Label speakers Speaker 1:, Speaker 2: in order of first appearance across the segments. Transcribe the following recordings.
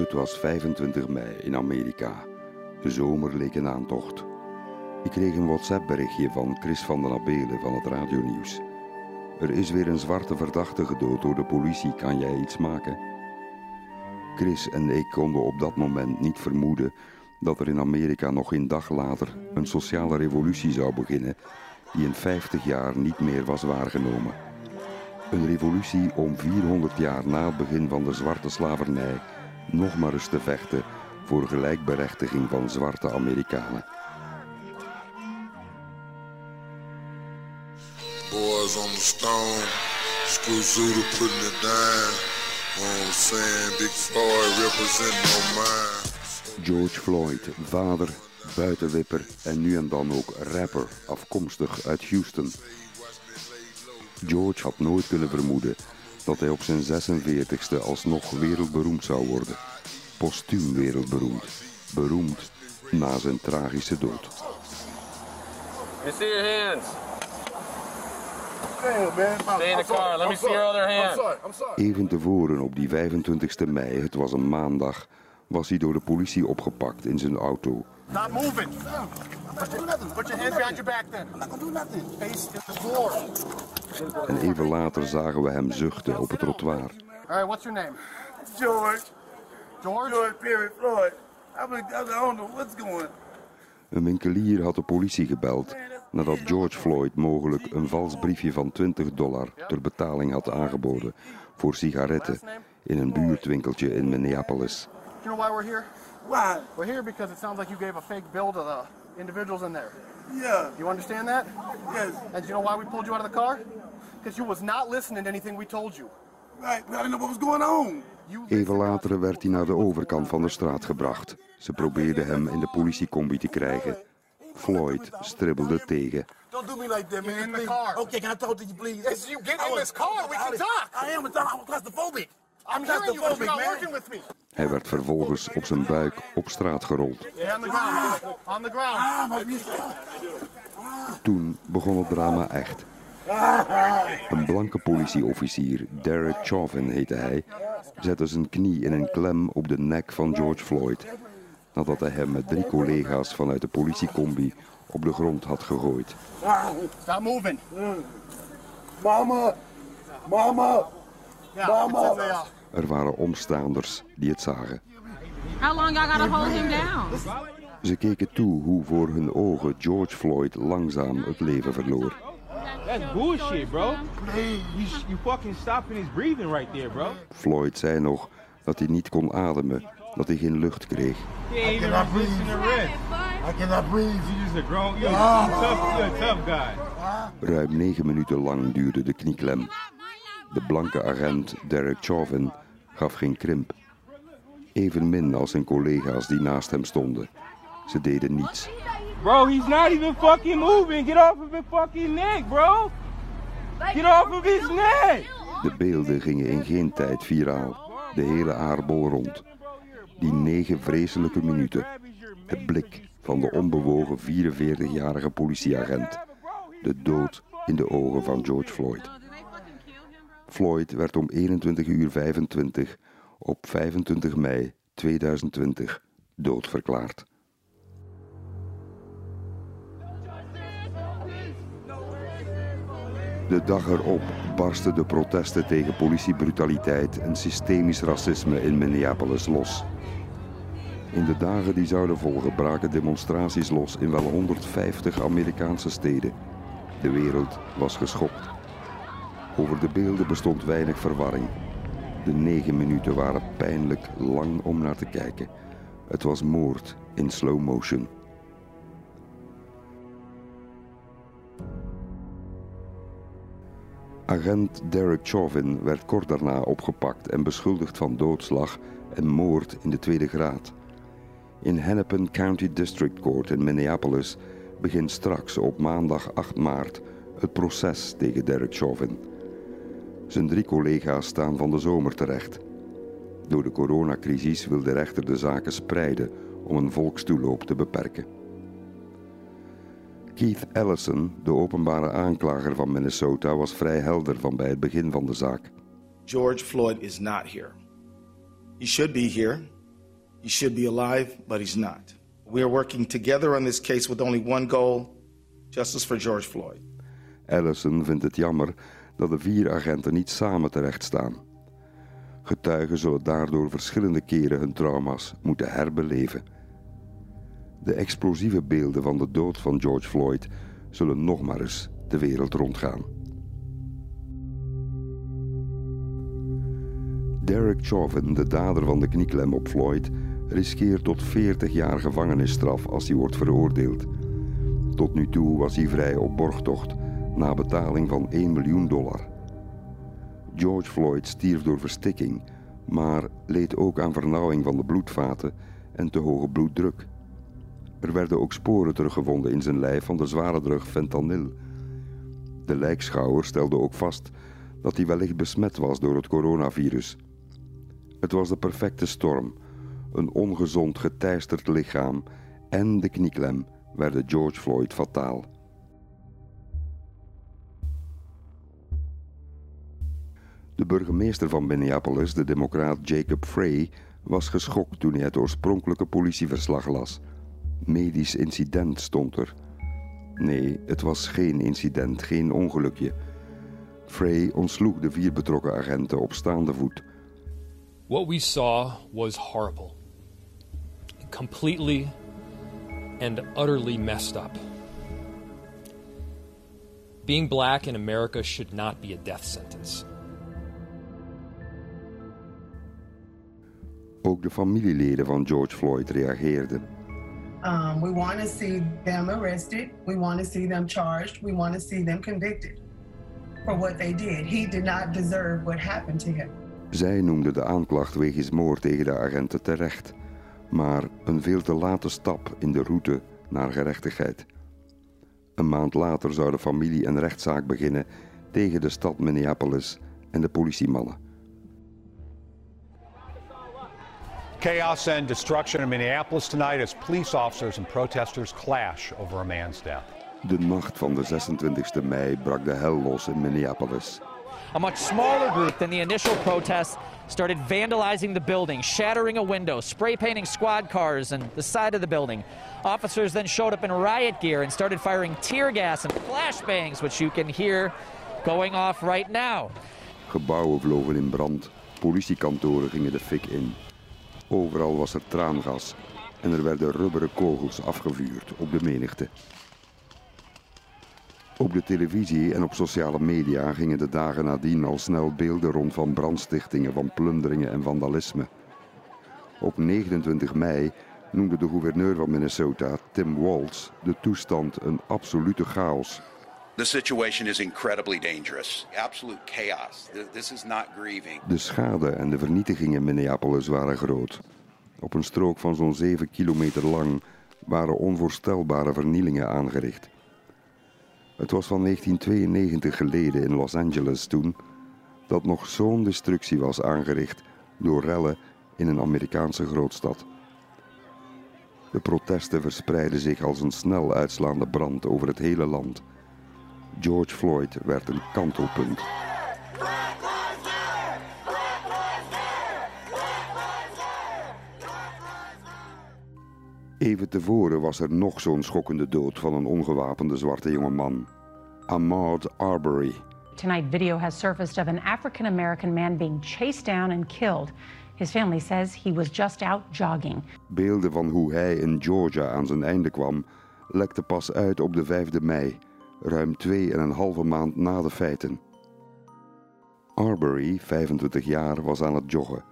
Speaker 1: Het was 25 mei in Amerika. De zomer leek een aantocht. Ik kreeg een WhatsApp-berichtje van Chris van den Abelen van het radionieuws. Er is weer een zwarte verdachte gedood door de politie. Kan jij iets maken? Chris en ik konden op dat moment niet vermoeden dat er in Amerika nog een dag later een sociale revolutie zou beginnen die in 50 jaar niet meer was waargenomen. Een revolutie om 400 jaar na het begin van de zwarte slavernij nog maar eens te vechten voor gelijkberechtiging van zwarte Amerikanen.
Speaker 2: Boys on the stone, putting it down. I'm saying? Big Floyd representing on mine.
Speaker 1: George Floyd, vader, buitenwipper en nu en dan ook rapper, afkomstig uit Houston. George had nooit kunnen vermoeden dat hij op zijn 46ste alsnog wereldberoemd zou worden. Postuum wereldberoemd. Beroemd na zijn tragische dood.
Speaker 3: See your hands.
Speaker 1: Even tevoren op die 25 mei, het was een maandag, was hij door de politie opgepakt in zijn auto.
Speaker 4: Not moving. I'm not doing nothing. Put your hands behind your back then. I'm not gonna do nothing. Face the floor.
Speaker 1: En even later zagen we hem zuchten op het trottoir.
Speaker 4: All right, what's your name?
Speaker 5: George,
Speaker 4: George?
Speaker 5: George Perry Floyd. I don't know what's going
Speaker 1: Een winkelier had de politie gebeld nadat George Floyd mogelijk een vals briefje van 20 dollar ter betaling had aangeboden voor sigaretten in een buurtwinkeltje in Minneapolis.
Speaker 4: Do you know why we're here?
Speaker 5: Why?
Speaker 4: We're here because it sounds like you gave a fake bill to the individuals in there.
Speaker 5: Yeah,
Speaker 4: You understand that?
Speaker 5: yes,
Speaker 4: And do you know why we pulled you out of the car? Because you was not listening to anything we told you.
Speaker 5: right. But I didn't know what was going on.
Speaker 1: Even later werd hij naar de overkant van de straat gebracht. Ze probeerden hem in de politiecombi te krijgen. Floyd stribbelde tegen.
Speaker 5: Don't do me like that, man.
Speaker 4: in the car.
Speaker 5: Okay, can I talk to you, please?
Speaker 4: Yes, you get in this car. We can
Speaker 5: I-
Speaker 4: talk.
Speaker 5: I am. I'm claustrophobic.
Speaker 4: I'm hearing you, but you're not
Speaker 5: man.
Speaker 4: working with me.
Speaker 1: Hij werd vervolgens op zijn buik op straat gerold. Toen begon het drama echt. Een blanke politieofficier, Derek Chauvin heette hij, zette zijn knie in een klem op de nek van George Floyd. Nadat hij hem met drie collega's vanuit de politiecombi op de grond had gegooid.
Speaker 4: Stop moving.
Speaker 5: Mama, mama. Mama.
Speaker 1: Er waren omstaanders die het zagen.
Speaker 6: How long y'all gotta hold him down?
Speaker 1: Ze keken toe hoe voor hun ogen George Floyd langzaam het leven verloor.
Speaker 7: That's bullshit, bro. You, fucking stopping his breathing right there, bro.
Speaker 1: Floyd zei nog dat hij niet kon ademen, dat hij geen lucht kreeg.
Speaker 7: Even
Speaker 5: cannot breathe. I cannot breathe.
Speaker 7: You just a grown, you're a tough, tough guy.
Speaker 1: Ruim negen minuten lang duurde de knieklem. De blanke agent Derek Chauvin gaf geen krimp. Evenmin als zijn collega's die naast hem stonden. Ze deden niets.
Speaker 7: Bro, he's not even fucking moving. Get off of his fucking neck, bro. Get off of his neck.
Speaker 1: De beelden gingen in geen tijd viraal. De hele aardbol rond. Die negen vreselijke minuten. Het blik van de onbewogen 44-jarige politieagent. De dood in de ogen van George Floyd. Floyd werd om 21 uur 25 op 25 mei 2020 doodverklaard. De dag erop barsten de protesten tegen politiebrutaliteit en systemisch racisme in Minneapolis los. In de dagen die zouden volgen braken demonstraties los in wel 150 Amerikaanse steden. De wereld was geschokt. Over de beelden bestond weinig verwarring. De negen minuten waren pijnlijk lang om naar te kijken. Het was moord in slow motion. Agent Derek Chauvin werd kort daarna opgepakt en beschuldigd van doodslag en moord in de tweede graad. In Hennepin County District Court in Minneapolis begint straks op maandag 8 maart het proces tegen Derek Chauvin. Zijn drie collega's staan van de zomer terecht. Door de coronacrisis wil de rechter de zaken spreiden om een volkstoeloop te beperken. Keith Ellison, de openbare aanklager van Minnesota, was vrij helder van bij het begin van de zaak.
Speaker 8: George Floyd is not here. He should be here. He should be alive, but he's not. We are working together on this case with only one goal justice for George Floyd.
Speaker 1: Allison vindt het jammer dat de vier agenten niet samen terecht staan. Getuigen zullen daardoor verschillende keren hun trauma's moeten herbeleven. De explosieve beelden van de dood van George Floyd zullen nog maar eens de wereld rondgaan. Derek Chauvin, de dader van de knieklem op Floyd, riskeert tot 40 jaar gevangenisstraf als hij wordt veroordeeld. Tot nu toe was hij vrij op borgtocht na betaling van 1 miljoen dollar. George Floyd stierf door verstikking, maar leed ook aan vernauwing van de bloedvaten en te hoge bloeddruk. Er werden ook sporen teruggevonden in zijn lijf van de zware drug fentanyl. De lijkschouwer stelde ook vast dat hij wellicht besmet was door het coronavirus. Het was de perfecte storm. Een ongezond, geteisterd lichaam en de knieklem werden George Floyd fataal. De burgemeester van Minneapolis, de democraat Jacob Frey, was geschokt toen hij het oorspronkelijke politieverslag las. Medisch incident stond er. Nee, het was geen incident, geen ongelukje. Frey ontsloeg de vier betrokken agenten op staande voet.
Speaker 9: What we saw was horrible. Completely and utterly messed up. Being black in America should not be a death sentence.
Speaker 1: Ook de familieleden van George Floyd reageerden.
Speaker 10: Um, we want to see them arrested. We want to see them charged. We want to see them convicted for what they did. He did not deserve what happened to him.
Speaker 1: Zij noemde de aanklacht wegens moord tegen de agenten terecht, maar een veel te late stap in de route naar gerechtigheid. Een maand later zou de familie een rechtszaak beginnen tegen de stad Minneapolis en de politiemannen.
Speaker 11: Chaos and destruction in Minneapolis tonight as police officers and protesters clash over a man's death.
Speaker 1: De nacht van de 26e mei brak de hel los in Minneapolis.
Speaker 12: A much smaller group than the initial protests started vandalizing the building, shattering a window, spray painting squad cars and the side of the building. Officers then showed up in riot gear and started firing tear gas and flashbangs, which you can hear going off right now.
Speaker 1: Gebouwen vlogen in brand, politiekantoren gingen de fik in. Overal was er traangas en er werden rubberen kogels afgevuurd op de menigte. Op de televisie en op sociale media gingen de dagen nadien al snel beelden rond van brandstichtingen, van plunderingen en vandalisme. Op 29 mei noemde de gouverneur van Minnesota, Tim Walz, de toestand een absolute chaos.
Speaker 13: The situation is incredibly dangerous. Absolute chaos. This is not grieving.
Speaker 1: De schade en de vernietiging in Minneapolis waren groot. Op een strook van zo'n 7 kilometer lang waren onvoorstelbare vernielingen aangericht. Het was van 1992 geleden in Los Angeles toen dat nog zo'n destructie was aangericht door rellen in een Amerikaanse grootstad. De protesten verspreidden zich als een snel uitslaande brand over het hele land. George Floyd werd een kantelpunt. Even tevoren was er nog zo'n schokkende dood van een ongewapende zwarte jongeman. Ahmaud Arbery.
Speaker 14: Tonight, video has surfaced of an African American man being chased down and killed. His family says he was just out jogging.
Speaker 1: Beelden van hoe hij in Georgia aan zijn einde kwam lekten pas uit op de 5e mei, ruim twee en een halve maand na de feiten. Arbery, 25 jaar, was aan het joggen.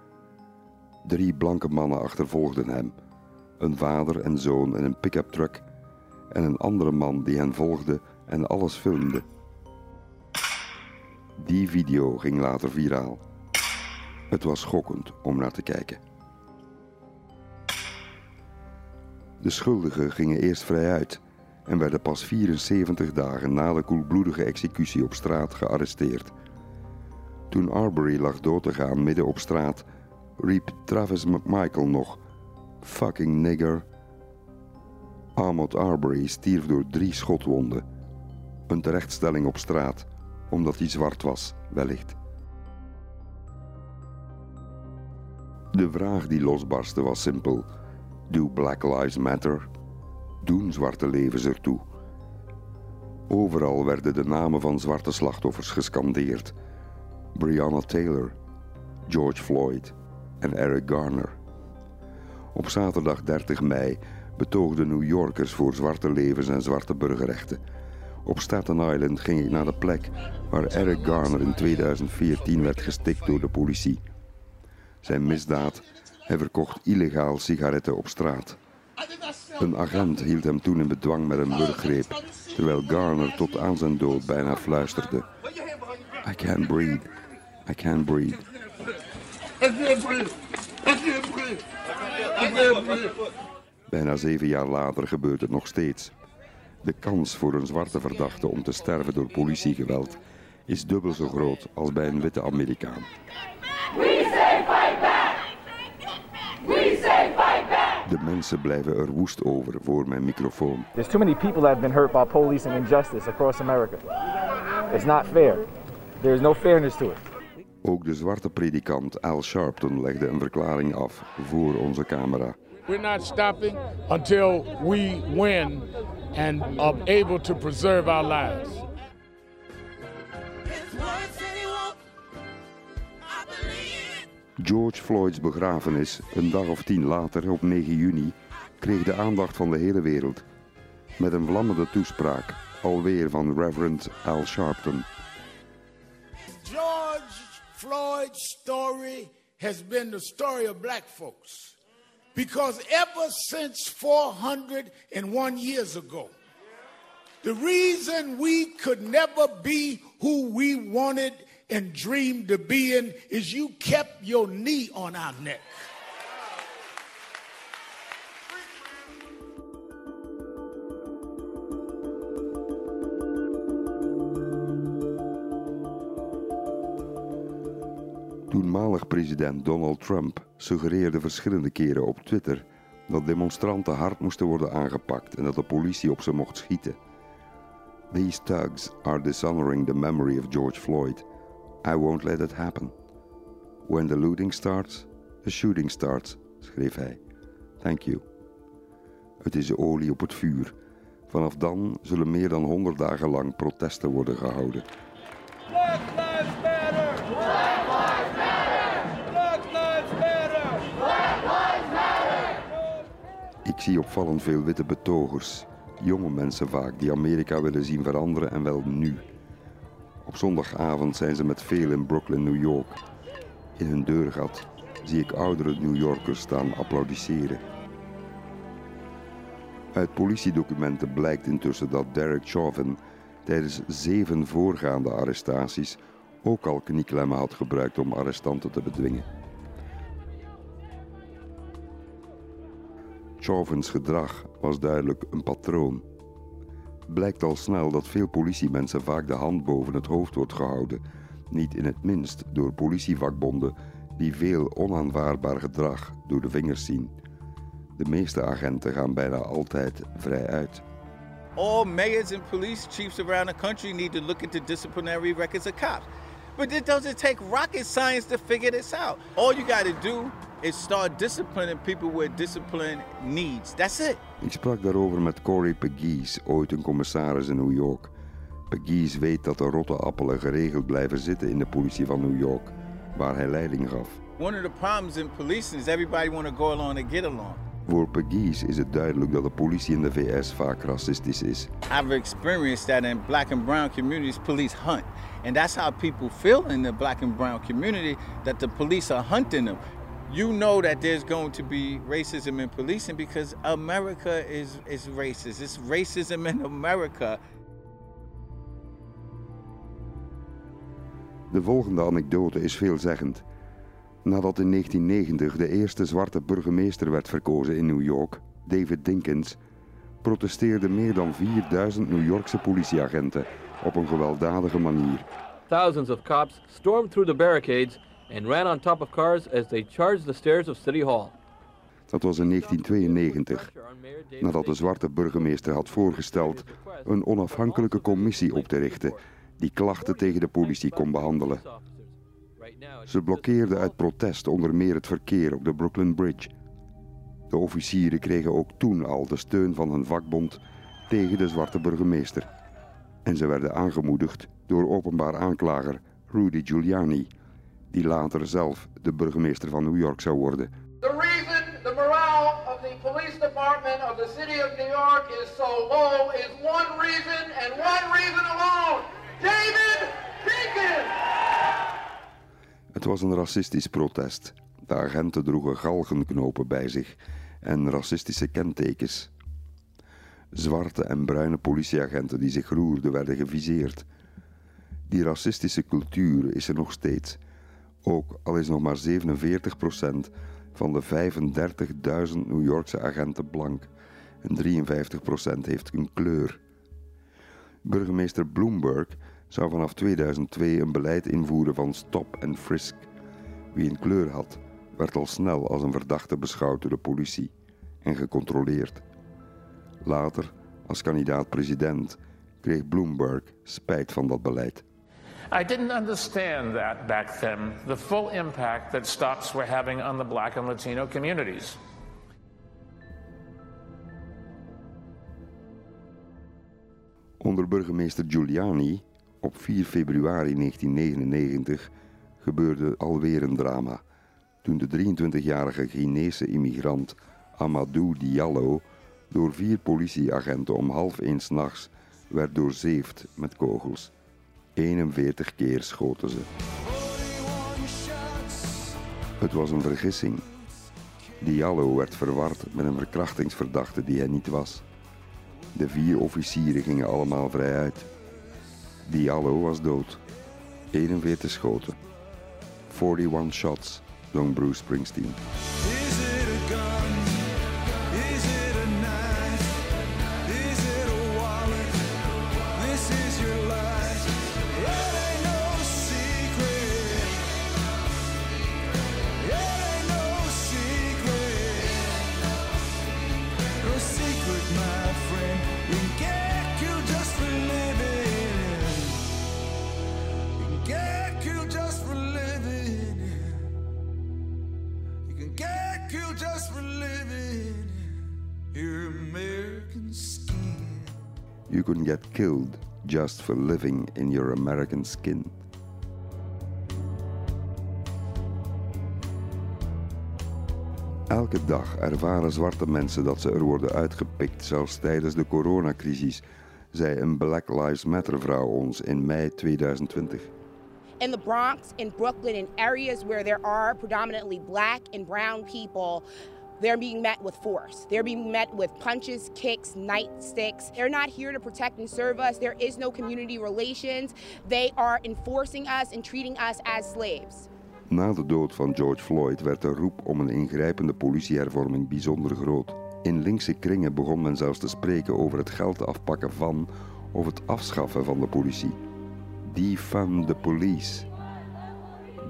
Speaker 1: Drie blanke mannen achtervolgden hem. Een vader en zoon in een pick-up truck en een andere man die hen volgde en alles filmde. Die video ging later viraal. Het was schokkend om naar te kijken. De schuldigen gingen eerst vrij uit en werden pas 74 dagen na de koelbloedige executie op straat gearresteerd. Toen Arbery lag dood te gaan midden op straat, riep Travis McMichael nog: Fucking nigger. Ahmaud Arbery stierf door drie schotwonden. Een terechtstelling op straat, omdat hij zwart was, wellicht. De vraag die losbarstte was simpel: Do Black Lives Matter? Doen zwarte levens ertoe? Overal werden de namen van zwarte slachtoffers gescandeerd: Breonna Taylor, George Floyd en Eric Garner. Op zaterdag 30 mei betoogden New Yorkers voor zwarte levens en zwarte burgerrechten. Op Staten Island ging ik naar de plek waar Eric Garner in 2014 werd gestikt door de politie. Zijn misdaad? Hij verkocht illegaal sigaretten op straat. Een agent hield hem toen in bedwang met een wurggreep, terwijl Garner tot aan zijn dood bijna fluisterde: I can't breathe, I can't breathe. Bijna zeven jaar later gebeurt het nog steeds. De kans voor een zwarte verdachte om te sterven door politiegeweld is dubbel zo groot als bij een witte Amerikaan. De mensen blijven er woest over voor mijn microfoon.
Speaker 15: There's too many people that have been hurt by police and injustice across America. It's not fair. There is no fairness to it.
Speaker 1: Ook de zwarte predikant Al Sharpton legde een verklaring af voor onze camera.
Speaker 16: We're not stopping until we win and are able to preserve our lives.
Speaker 1: George Floyds begrafenis, een dag of tien later, op 9 juni, kreeg de aandacht van de hele wereld. Met een vlammende toespraak, alweer van Reverend Al Sharpton.
Speaker 16: George Floyd's story has been the story of black folks. Because ever since 401 years ago, the reason we could never be who we wanted and dreamed to be in is you kept your knee on our neck.
Speaker 1: Toenmalig president Donald Trump suggereerde verschillende keren op Twitter dat demonstranten hard moesten worden aangepakt en dat de politie op ze mocht schieten. These thugs are dishonoring the memory of George Floyd. I won't let it happen. When the looting starts, the shooting starts, schreef hij. Thank you. Het is olie op het vuur. Vanaf dan zullen meer dan 100 dagen lang protesten worden gehouden.
Speaker 7: Black Lives Matter! Black Lives Matter! Black Lives Matter! Black Lives Matter!
Speaker 1: Ik zie opvallend veel witte betogers, jonge mensen vaak, die Amerika willen zien veranderen en wel nu. Op zondagavond zijn ze met veel in Brooklyn, New York. In hun deurgat zie ik oudere New Yorkers staan applaudisseren. Uit politiedocumenten blijkt intussen dat Derek Chauvin tijdens zeven voorgaande arrestaties ook al knieklemmen had gebruikt om arrestanten te bedwingen. Chauvins gedrag was duidelijk een patroon. Blijkt al snel dat veel politiemensen vaak de hand boven het hoofd wordt gehouden, niet in het minst door politievakbonden die veel onaanvaardbaar gedrag door de vingers zien. De meeste agenten gaan bijna altijd vrij uit.
Speaker 17: All mayors and police chiefs around the country need to look into disciplinary records of cops. But it doesn't take rocket science to figure this out. All you got to do is start disciplining people where discipline needs. That's it.
Speaker 1: Ik sprak daarover met Corey Pegues, ooit een commissaris in New York. Pegues weet dat de rotte appelen geregeld blijven zitten in de politie van New York, waar hij leiding gaf.
Speaker 17: One of the problems in policing is everybody want to go along and get along.
Speaker 1: Voor Pegues is het duidelijk dat de politie in de VS vaak racistisch is.
Speaker 17: I've experienced that in black and brown communities, police hunt. And that's how people feel in the black and brown community that the police are hunting them. You know that there's going to be racism in policing because America is, is racist. It's racism in America.
Speaker 1: De volgende anekdote is veelzeggend. Nadat in 1990 de eerste zwarte burgemeester werd verkozen in New York, David Dinkins, protesteerden meer dan 4000 New Yorkse politieagenten op een gewelddadige manier.
Speaker 18: Thousands of cops stormed through the barricades and ran on top of cars as they charged the stairs of City Hall.
Speaker 1: Dat was in 1992, nadat de zwarte burgemeester had voorgesteld een onafhankelijke commissie op te richten die klachten tegen de politie kon behandelen. Ze blokkeerden uit protest onder meer het verkeer op de Brooklyn Bridge. De officieren kregen ook toen al de steun van hun vakbond tegen de zwarte burgemeester. En ze werden aangemoedigd door openbaar aanklager Rudy Giuliani, die later zelf de burgemeester van New York zou worden.
Speaker 19: The reason the morale of the police department of the city of New York is so low is one reason and one reason alone. David Jenkins!
Speaker 1: Het was een racistisch protest. De agenten droegen galgenknopen bij zich en racistische kentekens. Zwarte en bruine politieagenten die zich roerden werden geviseerd. Die racistische cultuur is er nog steeds, ook al is nog maar 47% van de 35.000 New Yorkse agenten blank en 53% heeft een kleur. Burgemeester Bloomberg zou vanaf 2002 een beleid invoeren van stop en frisk. Wie een kleur had, werd al snel als een verdachte beschouwd door de politie en gecontroleerd. Later, als kandidaat-president, kreeg Bloomberg spijt van dat beleid.
Speaker 20: I didn't understand that back then, the full impact that stops were having on the black and Latino communities.
Speaker 1: Onder burgemeester Giuliani op 4 februari 1999 gebeurde alweer een drama. Toen de 23-jarige Guinese immigrant Amadou Diallo door vier politieagenten om half één s'nachts werd doorzeefd met kogels. 41 keer schoten ze. Het was een vergissing. Diallo werd verward met een verkrachtingsverdachte die hij niet was. De vier officieren gingen allemaal vrij uit. Diallo was dood. 41 schoten. 41 shots, zong Bruce Springsteen. Get killed just for living in your American skin. Elke dag ervaren zwarte mensen dat ze er worden uitgepikt, zelfs tijdens de coronacrisis, zei een Black Lives Matter vrouw ons in mei 2020.
Speaker 21: in the Bronx, in Brooklyn, in areas where there are predominantly black and brown people, they're being met with force. They're being met with punches, kicks, nightsticks. They're not here to protect and serve us. There is no community relations. They are enforcing us and treating us as slaves.
Speaker 1: Na de dood van George Floyd werd de roep om een ingrijpende politiehervorming bijzonder groot. In linkse kringen begon men zelfs te spreken over het geld afpakken van of het afschaffen van de politie. Defund the police.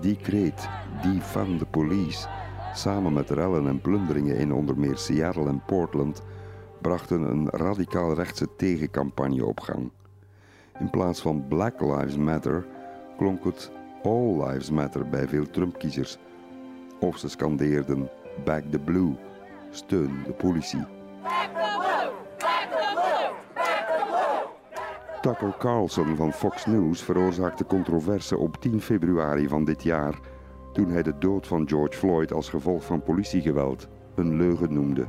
Speaker 1: Die kreet, defund the police, samen met rellen en plunderingen in onder meer Seattle en Portland, brachten een radicaal rechtse tegencampagne op gang. In plaats van Black Lives Matter klonk het All Lives Matter bij veel Trump-kiezers. Of ze scandeerden Back the Blue, steun de politie. Tucker Carlson van Fox News veroorzaakte controverse op 10 februari van dit jaar toen hij de dood van George Floyd als gevolg van politiegeweld een leugen noemde.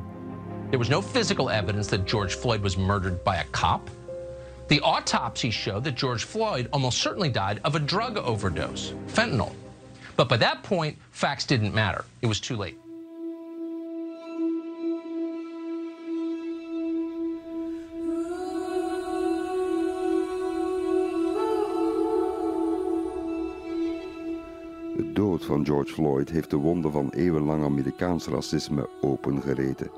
Speaker 22: There was no physical evidence that George Floyd was murdered by a cop. The autopsy showed that George Floyd almost certainly died of a drug overdose, fentanyl. But by that point, facts didn't matter. It was too late.
Speaker 1: Dood van George Floyd heeft de wonden van eeuwenlang Amerikaans racisme opengereten.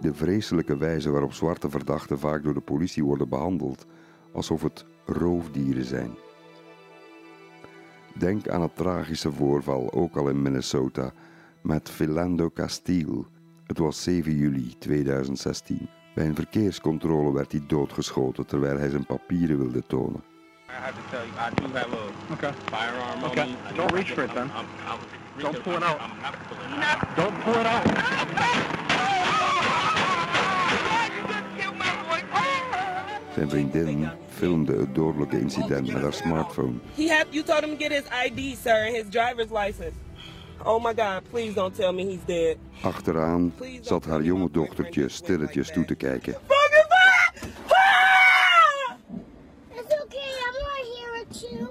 Speaker 1: De vreselijke wijze waarop zwarte verdachten vaak door de politie worden behandeld, alsof het roofdieren zijn. Denk aan het tragische voorval, ook al in Minnesota, met Philando Castile. Het was 7 juli 2016. Bij een verkeerscontrole werd hij doodgeschoten terwijl hij zijn papieren wilde tonen.
Speaker 23: Have to tell you, I do have a
Speaker 24: Okay.
Speaker 23: firearm
Speaker 24: Okay.
Speaker 23: on me. I
Speaker 24: Don't
Speaker 23: do-
Speaker 24: reach for it then.
Speaker 23: I'm, I'm,
Speaker 24: Don't pull it out.
Speaker 23: I'm, I'm pulling it out.
Speaker 24: Don't pull it out.
Speaker 1: Zijn vriendin filmde het dodelijke incident met haar smartphone.
Speaker 25: He had you told him to get his ID, sir, and his driver's license. Oh my God, please don't tell me he's dead.
Speaker 1: Achteraan zat haar jonge dochtertje stilletjes toe te kijken.
Speaker 26: It's okay, I'm right here with you.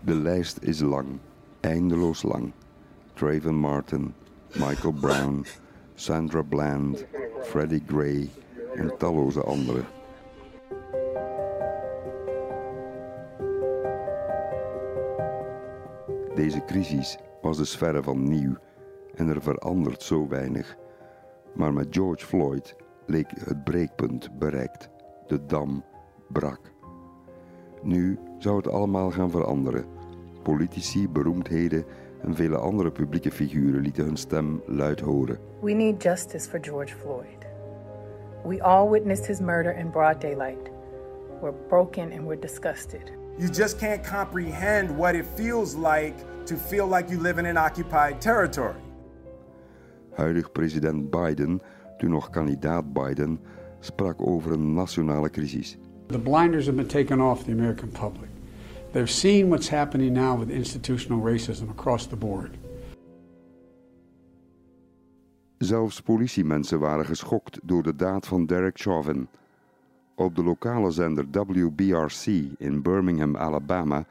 Speaker 1: De lijst is lang, eindeloos lang. Trayvon Martin, Michael Brown, Sandra Bland, Freddie Gray en talloze anderen. Deze crisis was dus verre van nieuw en er verandert zo weinig. Maar met George Floyd leek het breekpunt bereikt. De dam brak. Nu zou het allemaal gaan veranderen. Politici, beroemdheden en vele andere publieke figuren lieten hun stem luid horen.
Speaker 27: We need justice for George Floyd. We all witnessed his murder in broad daylight. We're broken and we're disgusted.
Speaker 28: You just can't comprehend what it feels like to feel like you live in an occupied territory.
Speaker 1: Huidig president Biden, toen nog kandidaat Biden, sprak over een nationale crisis.
Speaker 24: The blinders have been taken off the American public. They've seen what's happening now with institutional racism across the board.
Speaker 1: Zelfs politiemensen waren geschokt door de daad van Derek Chauvin. Op de lokale zender WBRC in Birmingham, Alabama,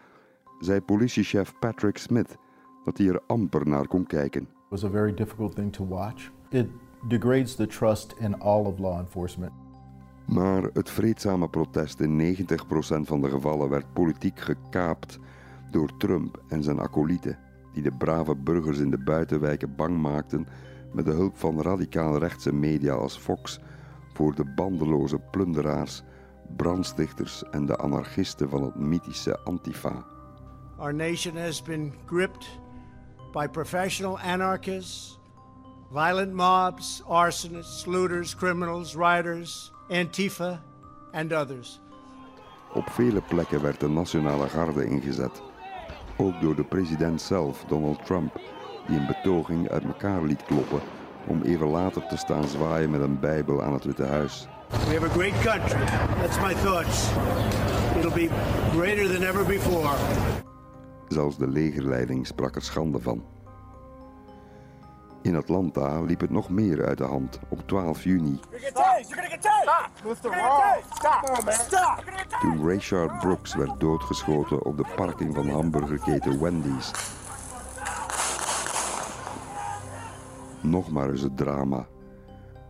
Speaker 1: zei politiechef Patrick Smith dat hij er amper naar kon kijken.
Speaker 29: It was a very difficult thing to watch. It degrades the trust in all of law enforcement.
Speaker 1: Maar het vreedzame protest in 90% van de gevallen werd politiek gekaapt door Trump en zijn acolyten, die de brave burgers in de buitenwijken bang maakten met de hulp van radicaal rechtse media als Fox voor de bandeloze plunderaars, brandstichters en de anarchisten van het mythische Antifa.
Speaker 30: Our nation has been gripped by professional anarchists, violent mobs, arsonists, looters, criminals, rioters, Antifa, and others.
Speaker 1: Op vele plekken werd de nationale garde ingezet. Ook door de president zelf, Donald Trump, die een betoging uit elkaar liet kloppen om even later te staan zwaaien met een Bijbel aan het Witte Huis.
Speaker 30: We have a great country. That's my thoughts. It'll be greater than ever before.
Speaker 1: Zelfs de legerleiding sprak er schande van. In Atlanta liep het nog meer uit de hand op 12 juni, toen Rayshard Brooks werd doodgeschoten op de parking van hamburgerketen Wendy's. Nog maar eens het drama.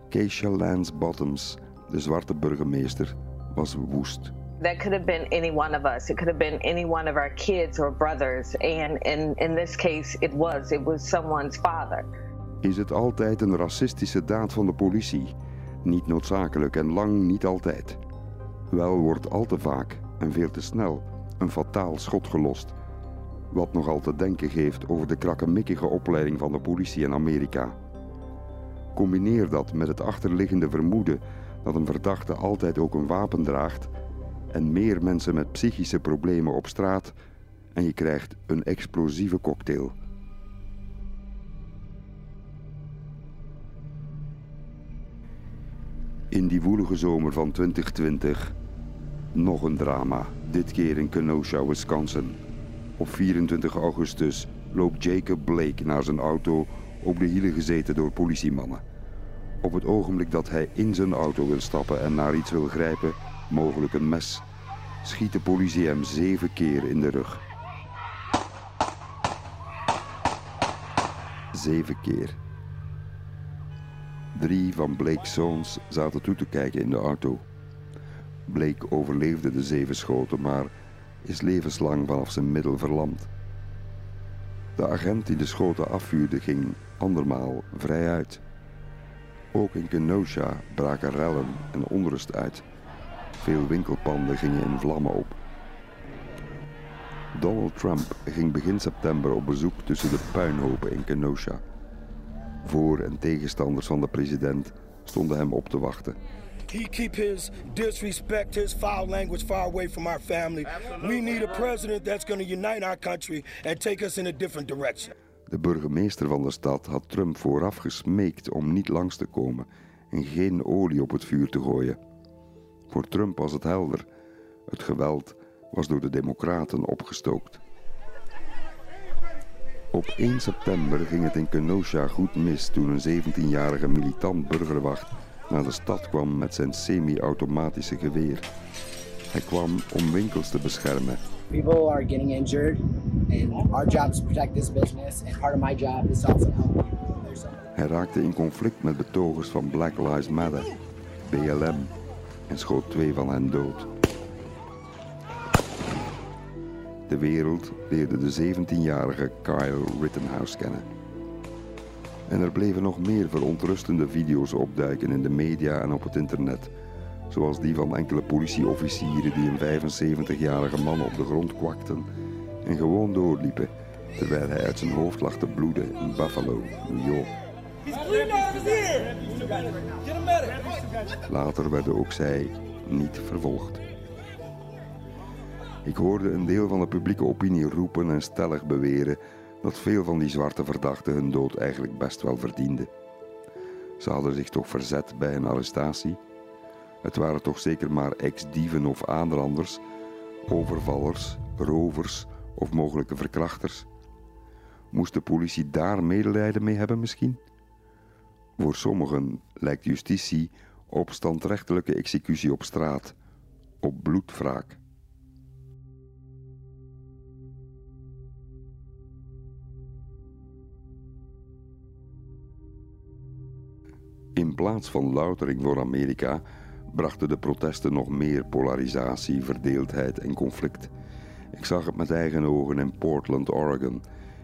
Speaker 1: Keisha Lance Bottoms, de zwarte burgemeester, was woest.
Speaker 31: That could have been any one of us. It could have been any one of our kids or brothers. And in, in this case, it was. It was someone's father.
Speaker 1: Is het altijd een racistische daad van de politie? Niet noodzakelijk en lang niet altijd. Wel wordt al te vaak en veel te snel een fataal schot gelost. Wat nogal te denken geeft over de krakkemikkige opleiding van de politie in Amerika. Combineer dat met het achterliggende vermoeden dat een verdachte altijd ook een wapen draagt en meer mensen met psychische problemen op straat en je krijgt een explosieve cocktail. In die woelige zomer van 2020 nog een drama, dit keer in Kenosha, Wisconsin. Op 24 augustus loopt Jacob Blake naar zijn auto op de hielen gezeten door politiemannen. Op het ogenblik dat hij in zijn auto wil stappen en naar iets wil grijpen, mogelijk een mes, schiet de politie hem zeven keer in de rug. Zeven keer. Drie van Blake's zoons zaten toe te kijken in de auto. Blake overleefde de zeven schoten, maar is levenslang vanaf zijn middel verlamd. De agent die de schoten afvuurde ging andermaal vrij uit. Ook in Kenosha braken rellen en onrust uit. Veel winkelpanden gingen in vlammen op. Donald Trump ging begin september op bezoek tussen de puinhopen in Kenosha. Voor- en tegenstanders van de president stonden hem op te wachten.
Speaker 30: he keep his disrespect, his foul language far away from our family. We need a president that's going to unite our country and take us in a different direction.
Speaker 1: De burgemeester van de stad had Trump vooraf gesmeekt om niet langs te komen en geen olie op het vuur te gooien. Voor Trump was het helder. Het geweld was door de Democraten opgestookt. Op 1 september ging het in Kenosha goed mis toen een 17-jarige militant burgerwacht naar de stad kwam met zijn semi-automatische geweer. Hij kwam om winkels te beschermen.
Speaker 32: People are getting injured, and our job is to protect this business, and part of my job is also.
Speaker 1: Hij raakte in conflict met betogers van Black Lives Matter, BLM, en schoot twee van hen dood. De wereld leerde de 17-jarige Kyle Rittenhouse kennen. En er bleven nog meer verontrustende video's opduiken in de media en op het internet. Zoals die van enkele politieofficieren die een 75-jarige man op de grond kwakten en gewoon doorliepen terwijl hij uit zijn hoofd lag te bloeden in Buffalo, New York. Later werden ook zij niet vervolgd. Ik hoorde een deel van de publieke opinie roepen en stellig beweren dat veel van die zwarte verdachten hun dood eigenlijk best wel verdienden. Ze hadden zich toch verzet bij een arrestatie? Het waren toch zeker maar ex-dieven of aanranders, overvallers, rovers of mogelijke verkrachters? Moest de politie daar medelijden mee hebben misschien? Voor sommigen lijkt justitie op standrechtelijke executie op straat, op bloedwraak. In plaats van loutering voor Amerika brachten de protesten nog meer polarisatie, verdeeldheid en conflict. Ik zag het met eigen ogen in Portland, Oregon.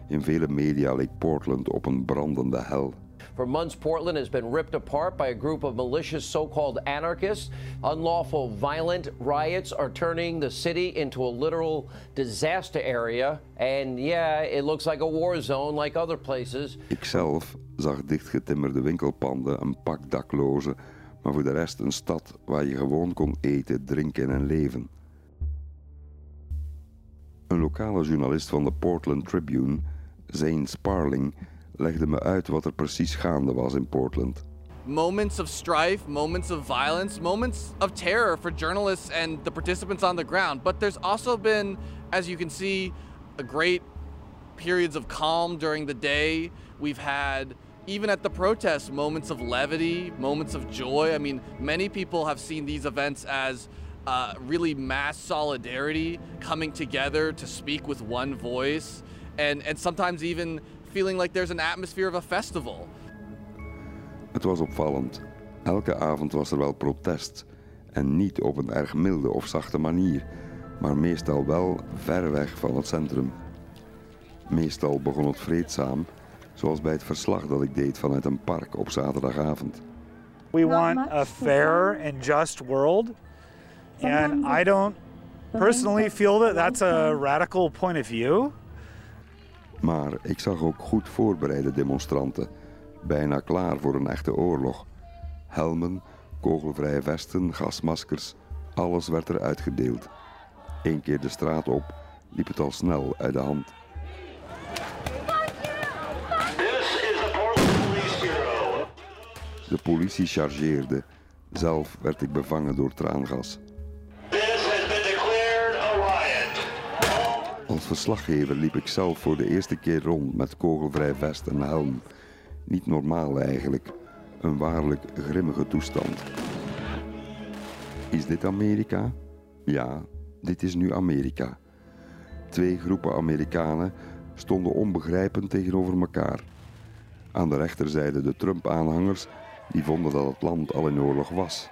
Speaker 1: In vele media leek Portland op een brandende hel.
Speaker 33: For months, Portland has been ripped apart by a group of malicious so called anarchists. Unlawful violent riots are turning the city into a literal disaster area. And yeah, it looks like a war zone like other places.
Speaker 1: Ikzelf zag dichtgetimmerde winkelpanden, een pak daklozen, maar voor de rest een stad waar je gewoon kon eten, drinken en leven. Een lokale journalist van de Portland Tribune, Zane Sparling, legde me uit wat er precies gaande was in Portland.
Speaker 34: Moments of strife, moments of violence, moments of terror for journalists and the participants on the ground. But there's also been, as you can see, a great periods of calm during the day. We've had even at the protests, moments of levity, moments of joy. I mean, many people have seen these events as uh, really mass solidarity, coming together to speak with one voice, and, and sometimes even feeling like there's an atmosphere of a festival.
Speaker 1: Het was opvallend. Elke avond was er wel protest. En niet op een erg milde of zachte manier, maar meestal wel ver weg van het centrum. Meestal begon het vreedzaam, zoals bij het verslag dat ik deed vanuit een park op zaterdagavond.
Speaker 35: We want a fair and just world. And I don't personally feel that that's a radical point of view.
Speaker 1: Maar ik zag ook goed voorbereide demonstranten, bijna klaar voor een echte oorlog. Helmen, kogelvrije vesten, gasmaskers, alles werd er uitgedeeld. Eén keer de straat op, liep het al snel uit de hand. De politie chargeerde. Zelf werd ik bevangen door traangas. Als verslaggever liep ik zelf voor de eerste keer rond met kogelvrij vest en helm. Niet normaal eigenlijk. Een waarlijk grimmige toestand. Is dit Amerika? Ja, dit is nu Amerika. Twee groepen Amerikanen stonden onbegrijpend tegenover elkaar. Aan de rechterzijde de Trump-aanhangers die vonden dat het land al in oorlog was.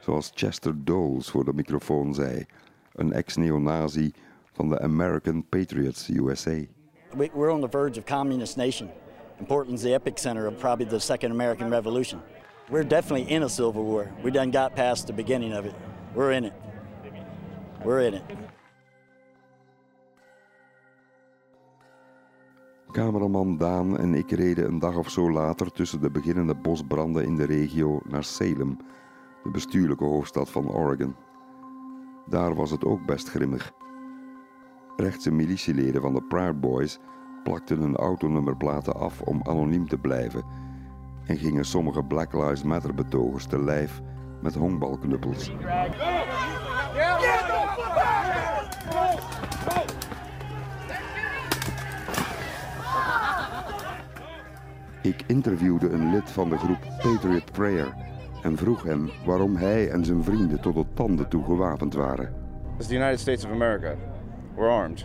Speaker 1: Zoals Chester Doles voor de microfoon zei, een ex-neonazi van de American Patriots USA.
Speaker 36: We, we're on the verge of communist nation, and Portland's the epicenter of probably the second American Revolution. We're definitely in a civil war. We done got past the beginning of it. We're in it. We're in it.
Speaker 1: Cameraman Daan en ik reden een dag of zo later tussen de beginnende bosbranden in de regio naar Salem, de bestuurlijke hoofdstad van Oregon. Daar was het ook best grimmig. Rechtse militieleden van de Proud Boys plakten hun autonummerplaten af om anoniem te blijven en gingen sommige Black Lives Matter betogers te lijf met honkbalknuppels. Ik interviewde een lid van de groep Patriot Prayer en vroeg hem waarom hij en zijn vrienden tot de tanden toe gewapend waren.
Speaker 37: It's the United States of America. We're armed.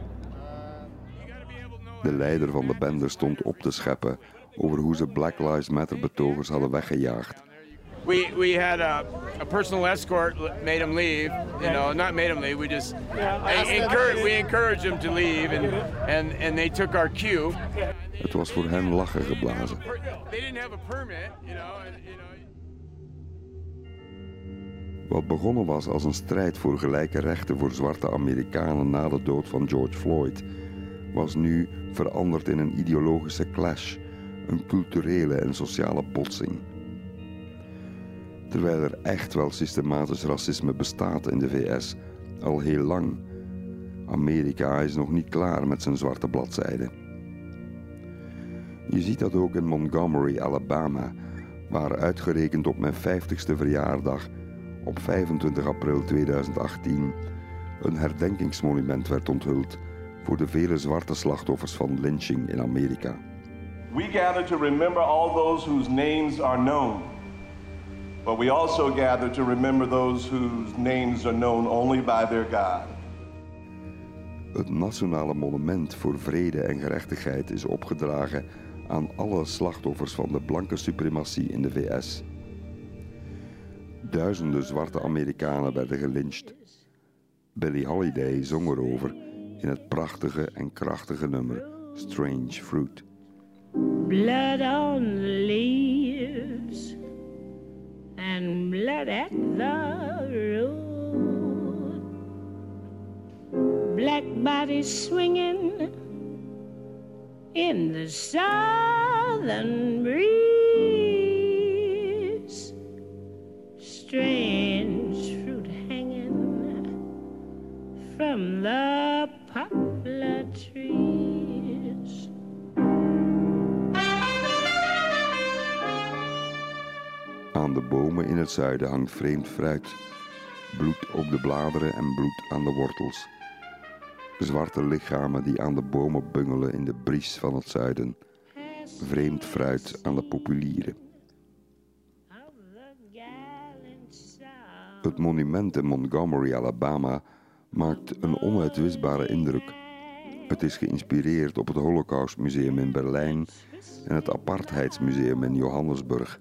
Speaker 1: De leider van de bende stond op te scheppen over hoe ze Black Lives Matter betogers hadden weggejaagd.
Speaker 23: We we had a, a personal escort made him leave. You know, not made him leave. We just encourage, we encouraged him to leave, and and and they took our cue.
Speaker 1: Het was voor hen lachen geblazen.
Speaker 23: They didn't have a permit, you know. And, you know.
Speaker 1: Wat begonnen was als een strijd voor gelijke rechten voor zwarte Amerikanen na de dood van George Floyd, was nu veranderd in een ideologische clash, een culturele en sociale botsing. Terwijl er echt wel systematisch racisme bestaat in de VS, al heel lang. Amerika is nog niet klaar met zijn zwarte bladzijden. Je ziet dat ook in Montgomery, Alabama, waar uitgerekend op mijn 50ste verjaardag op 25 april 2018 een herdenkingsmonument werd onthuld voor de vele zwarte slachtoffers van lynching in Amerika.
Speaker 38: We gather to remember all those whose names are known. But we also gather to remember those whose names are known only by their God.
Speaker 1: Het nationale monument voor vrede en gerechtigheid is opgedragen aan alle slachtoffers van de blanke suprematie in de VS. Duizenden zwarte Amerikanen werden gelyncht. Billie Holiday zong erover in het prachtige en krachtige nummer Strange Fruit.
Speaker 26: Blood on the leaves and blood at the road. Black bodies swinging in the southern breeze. Strange fruit hanging from the poplar trees.
Speaker 1: Aan de bomen in het zuiden hangt vreemd fruit. Bloed op de bladeren en bloed aan de wortels. Zwarte lichamen die aan de bomen bungelen in de bries van het zuiden. Vreemd fruit aan de populieren. Het monument in Montgomery, Alabama, maakt een onuitwisbare indruk. Het is geïnspireerd op het Holocaustmuseum in Berlijn en het Apartheidsmuseum in Johannesburg.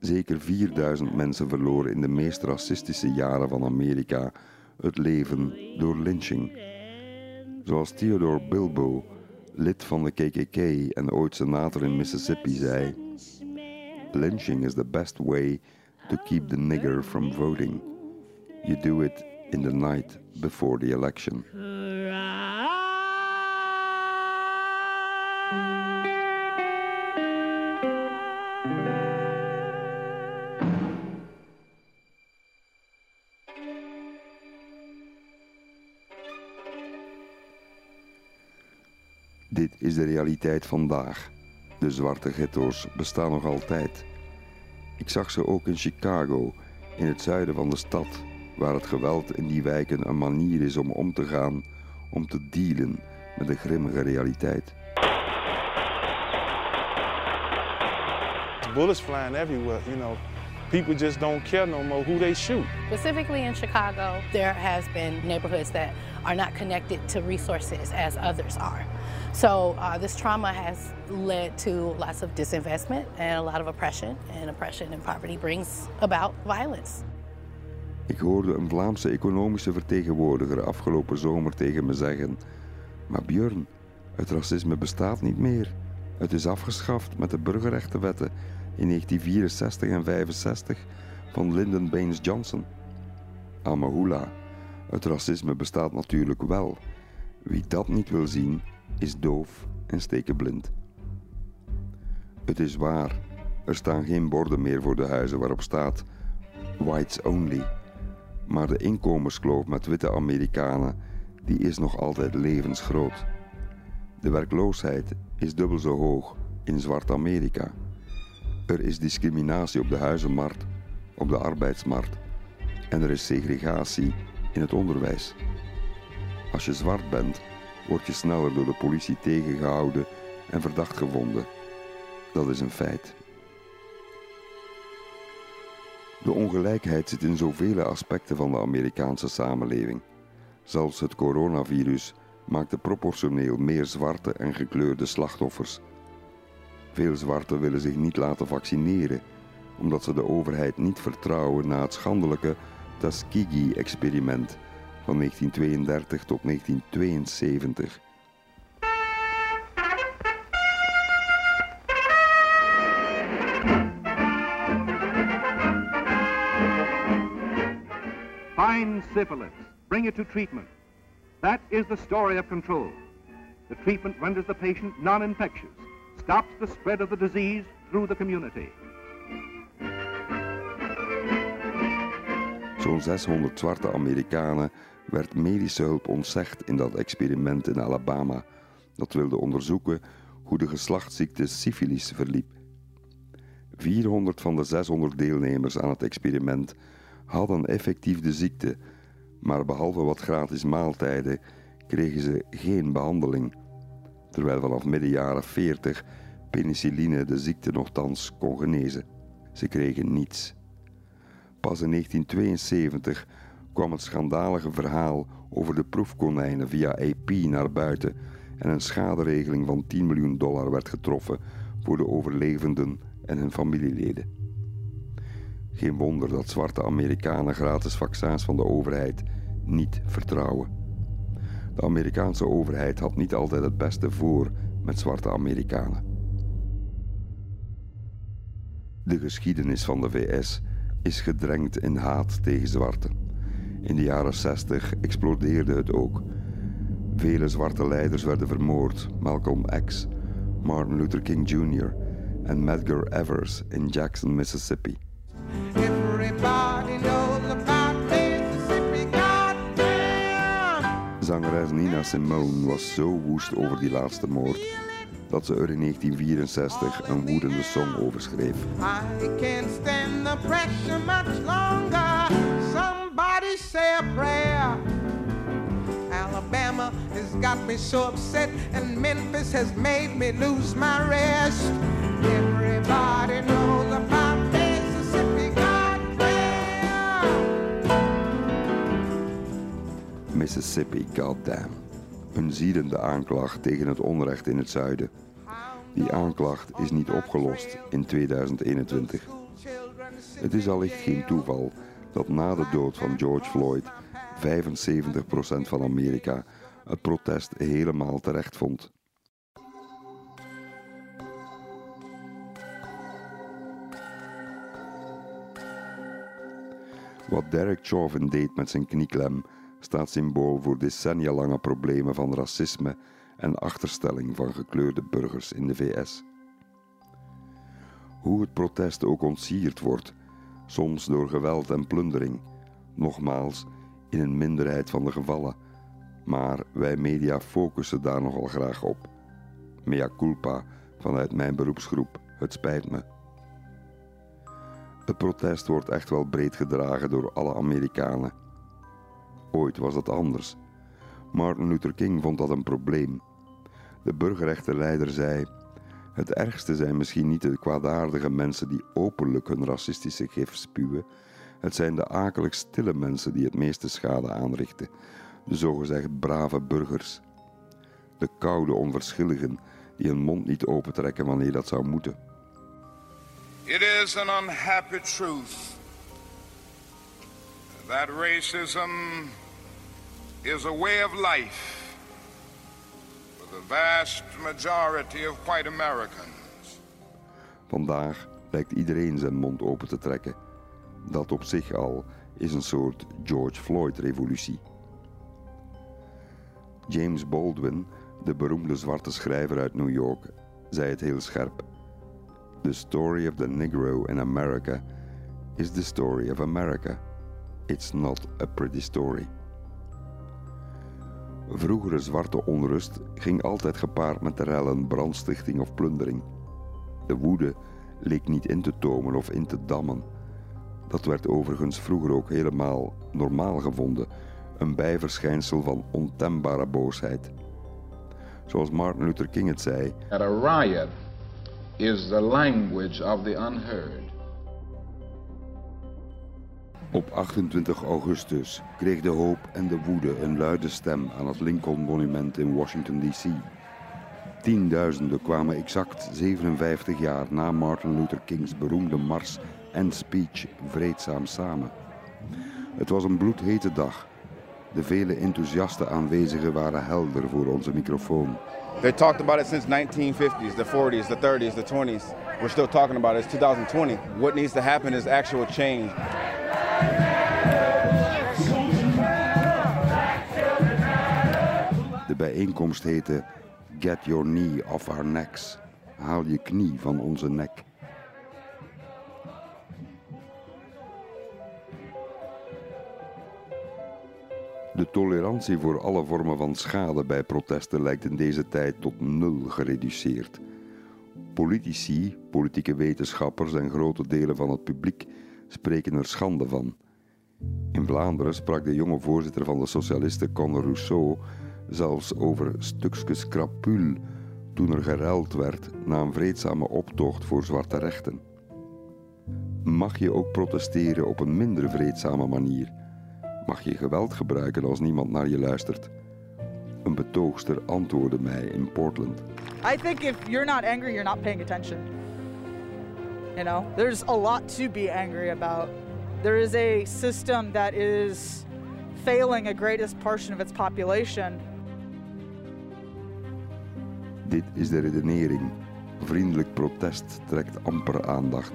Speaker 1: Zeker 4000 mensen verloren in de meest racistische jaren van Amerika het leven door lynching. Zoals Theodore Bilbo, lid van de KKK en ooit senator in Mississippi, zei: Lynching is the best way to keep the nigger from voting. You do it in the night before the election. Dit is de realiteit vandaag. De zwarte ghetto's bestaan nog altijd. Ik zag ze ook in Chicago, in het zuiden van de stad, waar het geweld in die wijken een manier is om om te gaan, om te dealen met de grimmige realiteit.
Speaker 39: Bullets flying everywhere, you know. People just don't care no more who they shoot.
Speaker 27: Specifically in Chicago, there has been neighborhoods that are not connected to resources as others are. So uh, this trauma has led to lots of disinvestment and a lot of oppression. And oppression and poverty brings about violence.
Speaker 1: Ik hoorde een Vlaamse economische vertegenwoordiger afgelopen zomer tegen me zeggen: Maar Björn, het racisme bestaat niet meer. Het is afgeschaft met de burgerrechtenwetten in 1964 en 65 van Lyndon Baines Johnson. Amahula, het racisme bestaat natuurlijk wel. Wie dat niet wil zien, is doof en stekenblind. Het is waar, er staan geen borden meer voor de huizen waarop staat whites only. Maar de inkomenskloof met witte Amerikanen die is nog altijd levensgroot. De werkloosheid is dubbel zo hoog in zwart Amerika. Er is discriminatie op de huizenmarkt, op de arbeidsmarkt en er is segregatie in het onderwijs. Als je zwart bent, word je sneller door de politie tegengehouden en verdacht gevonden. Dat is een feit. De ongelijkheid zit in zoveel aspecten van de Amerikaanse samenleving. Zelfs het coronavirus maakte proportioneel meer zwarte en gekleurde slachtoffers. Veel zwarten willen zich niet laten vaccineren, omdat ze de overheid niet vertrouwen na het schandelijke Tuskegee-experiment van 1932 tot 1972.
Speaker 40: Find syphilis, bring it to treatment. That is the story of control. The treatment renders the patient non-infectious, stops the spread of the disease through the community.
Speaker 1: Zo'n 600 zwarte Amerikanen werd medische hulp ontzegd in dat experiment in Alabama, dat wilde onderzoeken hoe de geslachtsziekte syfilis verliep. 400 van de 600 deelnemers aan het experiment hadden effectief de ziekte, maar behalve wat gratis maaltijden kregen ze geen behandeling, terwijl vanaf midden jaren 40 penicilline de ziekte nogthans kon genezen. Ze kregen niets. Pas in 1972 kwam het schandalige verhaal over de proefkonijnen via AP naar buiten en een schaderegeling van 10 miljoen dollar werd getroffen voor de overlevenden en hun familieleden. Geen wonder dat zwarte Amerikanen gratis vaccins van de overheid niet vertrouwen. De Amerikaanse overheid had niet altijd het beste voor met zwarte Amerikanen. De geschiedenis van de VS is gedrenkt in haat tegen zwarten. In de jaren 60 explodeerde het ook. Vele zwarte leiders werden vermoord: Malcolm X, Martin Luther King Jr. en Medgar Evers in Jackson, Mississippi. Zangeres Nina Simone was zo woest over die laatste moord dat ze er in 1964 een woedende song over schreef.
Speaker 41: I can't stand the pressure much longer. Say a prayer. Alabama has got me so upset, and Memphis has made me lose my rest. Everybody knows about Mississippi
Speaker 1: Mississippi, goddamn. Een ziedende aanklacht tegen het onrecht in het zuiden. Die aanklacht is niet opgelost in 2021. Het is allicht geen toeval dat na de dood van George Floyd 75% van Amerika het protest helemaal terecht vond. Wat Derek Chauvin deed met zijn knieklem staat symbool voor decennia lange problemen van racisme en achterstelling van gekleurde burgers in de VS. Hoe het protest ook ontsierd wordt, soms door geweld en plundering, nogmaals in een minderheid van de gevallen, maar wij media focussen daar nogal graag op. Mea culpa vanuit mijn beroepsgroep, het spijt me. Het protest wordt echt wel breed gedragen door alle Amerikanen. Ooit was dat anders. Martin Luther King vond dat een probleem. De burgerrechtenleider zei: Het ergste zijn misschien niet de kwaadaardige mensen die openlijk hun racistische gif spuwen. Het zijn de akelig stille mensen die het meeste schade aanrichten. De zogezegd brave burgers. De koude onverschilligen die hun mond niet opentrekken wanneer dat zou moeten.
Speaker 42: It is an unhappy truth that racism is a way of life the vast majority of white Americans.
Speaker 1: Vandaag lijkt iedereen zijn mond open te trekken. Dat op zich al is een soort George Floyd-revolutie. James Baldwin, de beroemde zwarte schrijver uit New York, zei het heel scherp. The story of the Negro in America is the story of America. It's not a pretty story. Vroegere zwarte onrust ging altijd gepaard met rellen, brandstichting of plundering. De woede leek niet in te tomen of in te dammen. Dat werd overigens vroeger ook helemaal normaal gevonden, een bijverschijnsel van ontembare boosheid. Zoals Martin Luther King het zei:
Speaker 43: a riot is the language of the unheard.
Speaker 1: Op 28 augustus kreeg de hoop en de woede een luide stem aan het Lincoln Monument in Washington, D.C. Tienduizenden kwamen exact 57 jaar na Martin Luther Kings beroemde mars en speech vreedzaam samen. Het was een bloedhete dag. De vele enthousiaste aanwezigen waren helder voor onze microfoon.
Speaker 37: They talked about it since 1950s, the 40s, the 30s, the 20s. We're still talking about it. It's 2020. What needs to happen is actual change.
Speaker 1: Bijeenkomst heette Get Your Knee Off Our Necks. Haal je knie van onze nek. De tolerantie voor alle vormen van schade bij protesten lijkt in deze tijd tot nul gereduceerd. Politici, politieke wetenschappers en grote delen van het publiek spreken er schande van. In Vlaanderen sprak de jonge voorzitter van de socialisten Conor Rousseau zelfs over stukjes krapul toen er geruild werd na een vreedzame optocht voor zwarte rechten. Mag je ook protesteren op een minder vreedzame manier? Mag je geweld gebruiken als niemand naar je luistert? Een betoogster antwoordde mij in Portland.
Speaker 44: I think if you're not angry, you're not paying attention. You know, there's a lot to be angry about. There is a system that is failing a greatest portion of its population.
Speaker 1: Dit is de redenering. Vriendelijk protest trekt amper aandacht.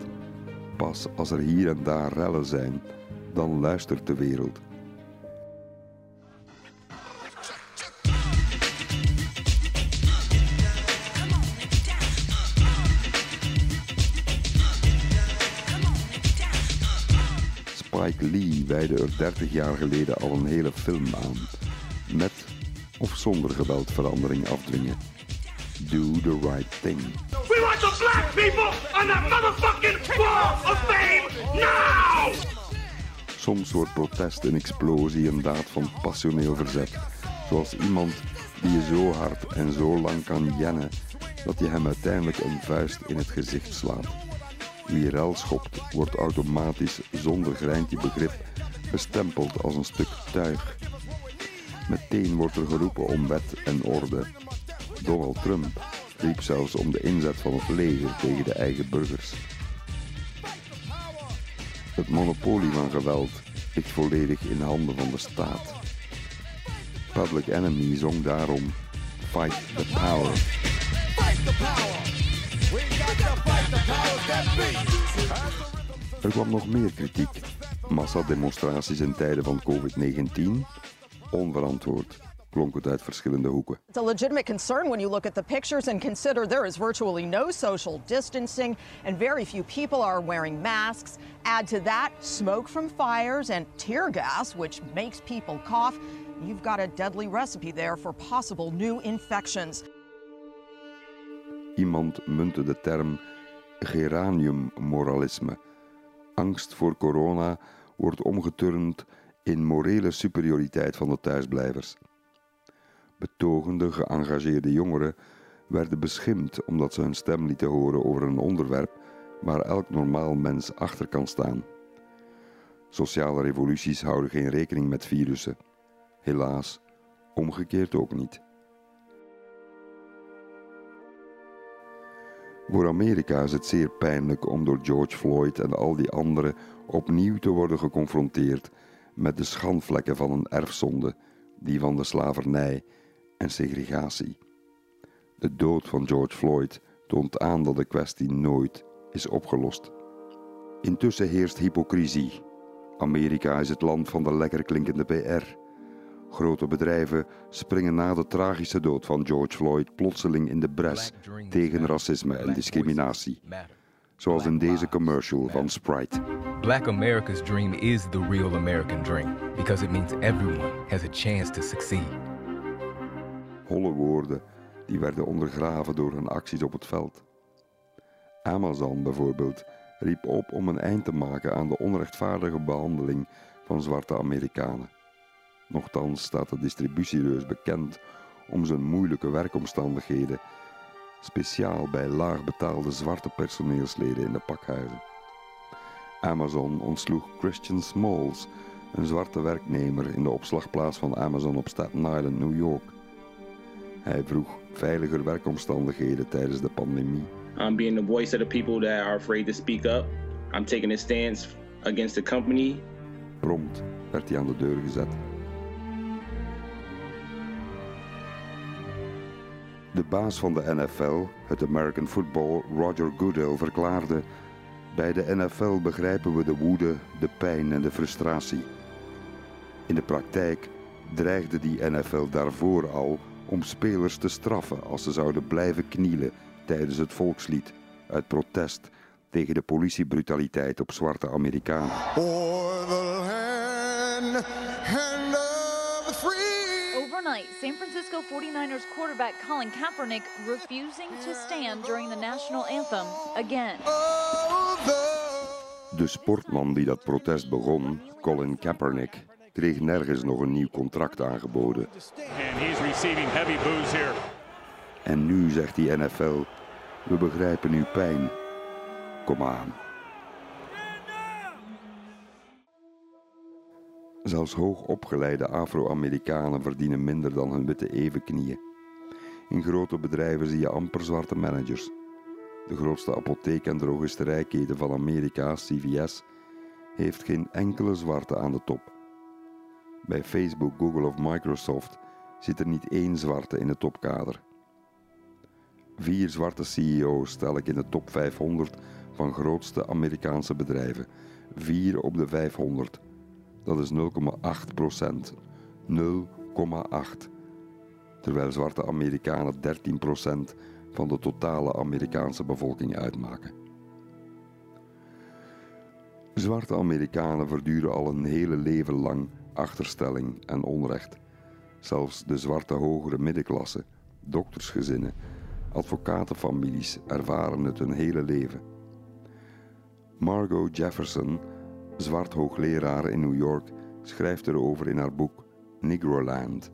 Speaker 1: Pas als er hier en daar rellen zijn, dan luistert de wereld. Spike Lee wijde er 30 jaar geleden al een hele film aan. Met of zonder geweldverandering afdwingen. Do the right thing.
Speaker 41: We want the black people on that motherfucking wall of fame now!
Speaker 1: Soms wordt protest een explosie, een daad van passioneel verzet. Zoals iemand die je zo hard en zo lang kan jennen dat je hem uiteindelijk een vuist in het gezicht slaat. Wie rel schopt, wordt automatisch zonder greintje begrip bestempeld als een stuk tuig. Meteen wordt er geroepen om wet en orde. Donald Trump riep zelfs om de inzet van het leger tegen de eigen burgers. Het monopolie van geweld ligt volledig in handen van de staat. Public Enemy zong daarom Fight the Power. Er kwam nog meer kritiek. Massademonstraties in tijden van COVID-19? Onverantwoord, klonk het uit verschillende hoeken.
Speaker 45: It's a legitimate concern when you look at the pictures and consider there is virtually no social distancing and very few people are wearing masks. Add to that smoke from fires and tear gas, which makes people cough. You've got a deadly recipe there for possible new infections.
Speaker 1: Iemand muntte de term geraniummoralisme. Angst voor corona wordt omgeturnd in morele superioriteit van de thuisblijvers. Betogende, geëngageerde jongeren werden beschimd omdat ze hun stem lieten horen over een onderwerp waar elk normaal mens achter kan staan. Sociale revoluties houden geen rekening met virussen. Helaas, omgekeerd ook niet. Voor Amerika is het zeer pijnlijk om door George Floyd en al die anderen opnieuw te worden geconfronteerd met de schandvlekken van een erfzonde, die van de slavernij en segregatie. De dood van George Floyd toont aan dat de kwestie nooit is opgelost. Intussen heerst hypocrisie. Amerika is het land van de lekker klinkende PR. Grote bedrijven springen na de tragische dood van George Floyd plotseling in de bres tegen racisme en discriminatie. Zoals in deze commercial van Sprite.
Speaker 46: Black America's dream is the real American dream because it means everyone has a chance to succeed.
Speaker 1: Holle woorden die werden ondergraven door hun acties op het veld. Amazon bijvoorbeeld riep op om een eind te maken aan de onrechtvaardige behandeling van zwarte Amerikanen. Nochtans staat de distributiereus bekend om zijn moeilijke werkomstandigheden, speciaal bij laag betaalde zwarte personeelsleden in de pakhuizen. Amazon ontsloeg Christian Smalls, een zwarte werknemer in de opslagplaats van Amazon op Staten Island, New York. Hij vroeg veiliger werkomstandigheden tijdens de pandemie.
Speaker 47: I'm being the voice of the people that are afraid to speak up. I'm taking a stance against the company.
Speaker 1: Prompt werd hij aan de deur gezet. De baas van de NFL, het American Football, Roger Goodell, verklaarde: Bij de NFL begrijpen we de woede, de pijn en de frustratie. In de praktijk dreigde die NFL daarvoor al om spelers te straffen als ze zouden blijven knielen tijdens het volkslied uit protest tegen de politiebrutaliteit op zwarte Amerikanen.
Speaker 48: Overnight, San Francisco 49ers quarterback Colin Kaepernick refusing to stand during the national anthem again.
Speaker 1: De sportman die dat protest begon, Colin Kaepernick, kreeg nergens nog een nieuw contract aangeboden. En nu zegt die NFL, we begrijpen uw pijn. Kom aan. Zelfs hoogopgeleide Afro-Amerikanen verdienen minder dan hun witte evenknieën. In grote bedrijven zie je amper zwarte managers. De grootste apotheek- en drogisterijketen van Amerika, CVS, heeft geen enkele zwarte aan de top. Bij Facebook, Google of Microsoft zit er niet één zwarte in het topkader. Vier zwarte CEO's stel ik in de top 500 van grootste Amerikaanse bedrijven. Vier op de 500. Dat is 0,8 procent. 0,8. Terwijl zwarte Amerikanen 13 procent van de totale Amerikaanse bevolking uitmaken. Zwarte Amerikanen verduren al een hele leven lang achterstelling en onrecht. Zelfs de zwarte hogere middenklasse, doktersgezinnen, advocatenfamilies ervaren het hun hele leven. Margot Jefferson, zwart hoogleraar in New York, schrijft erover in haar boek Negroland,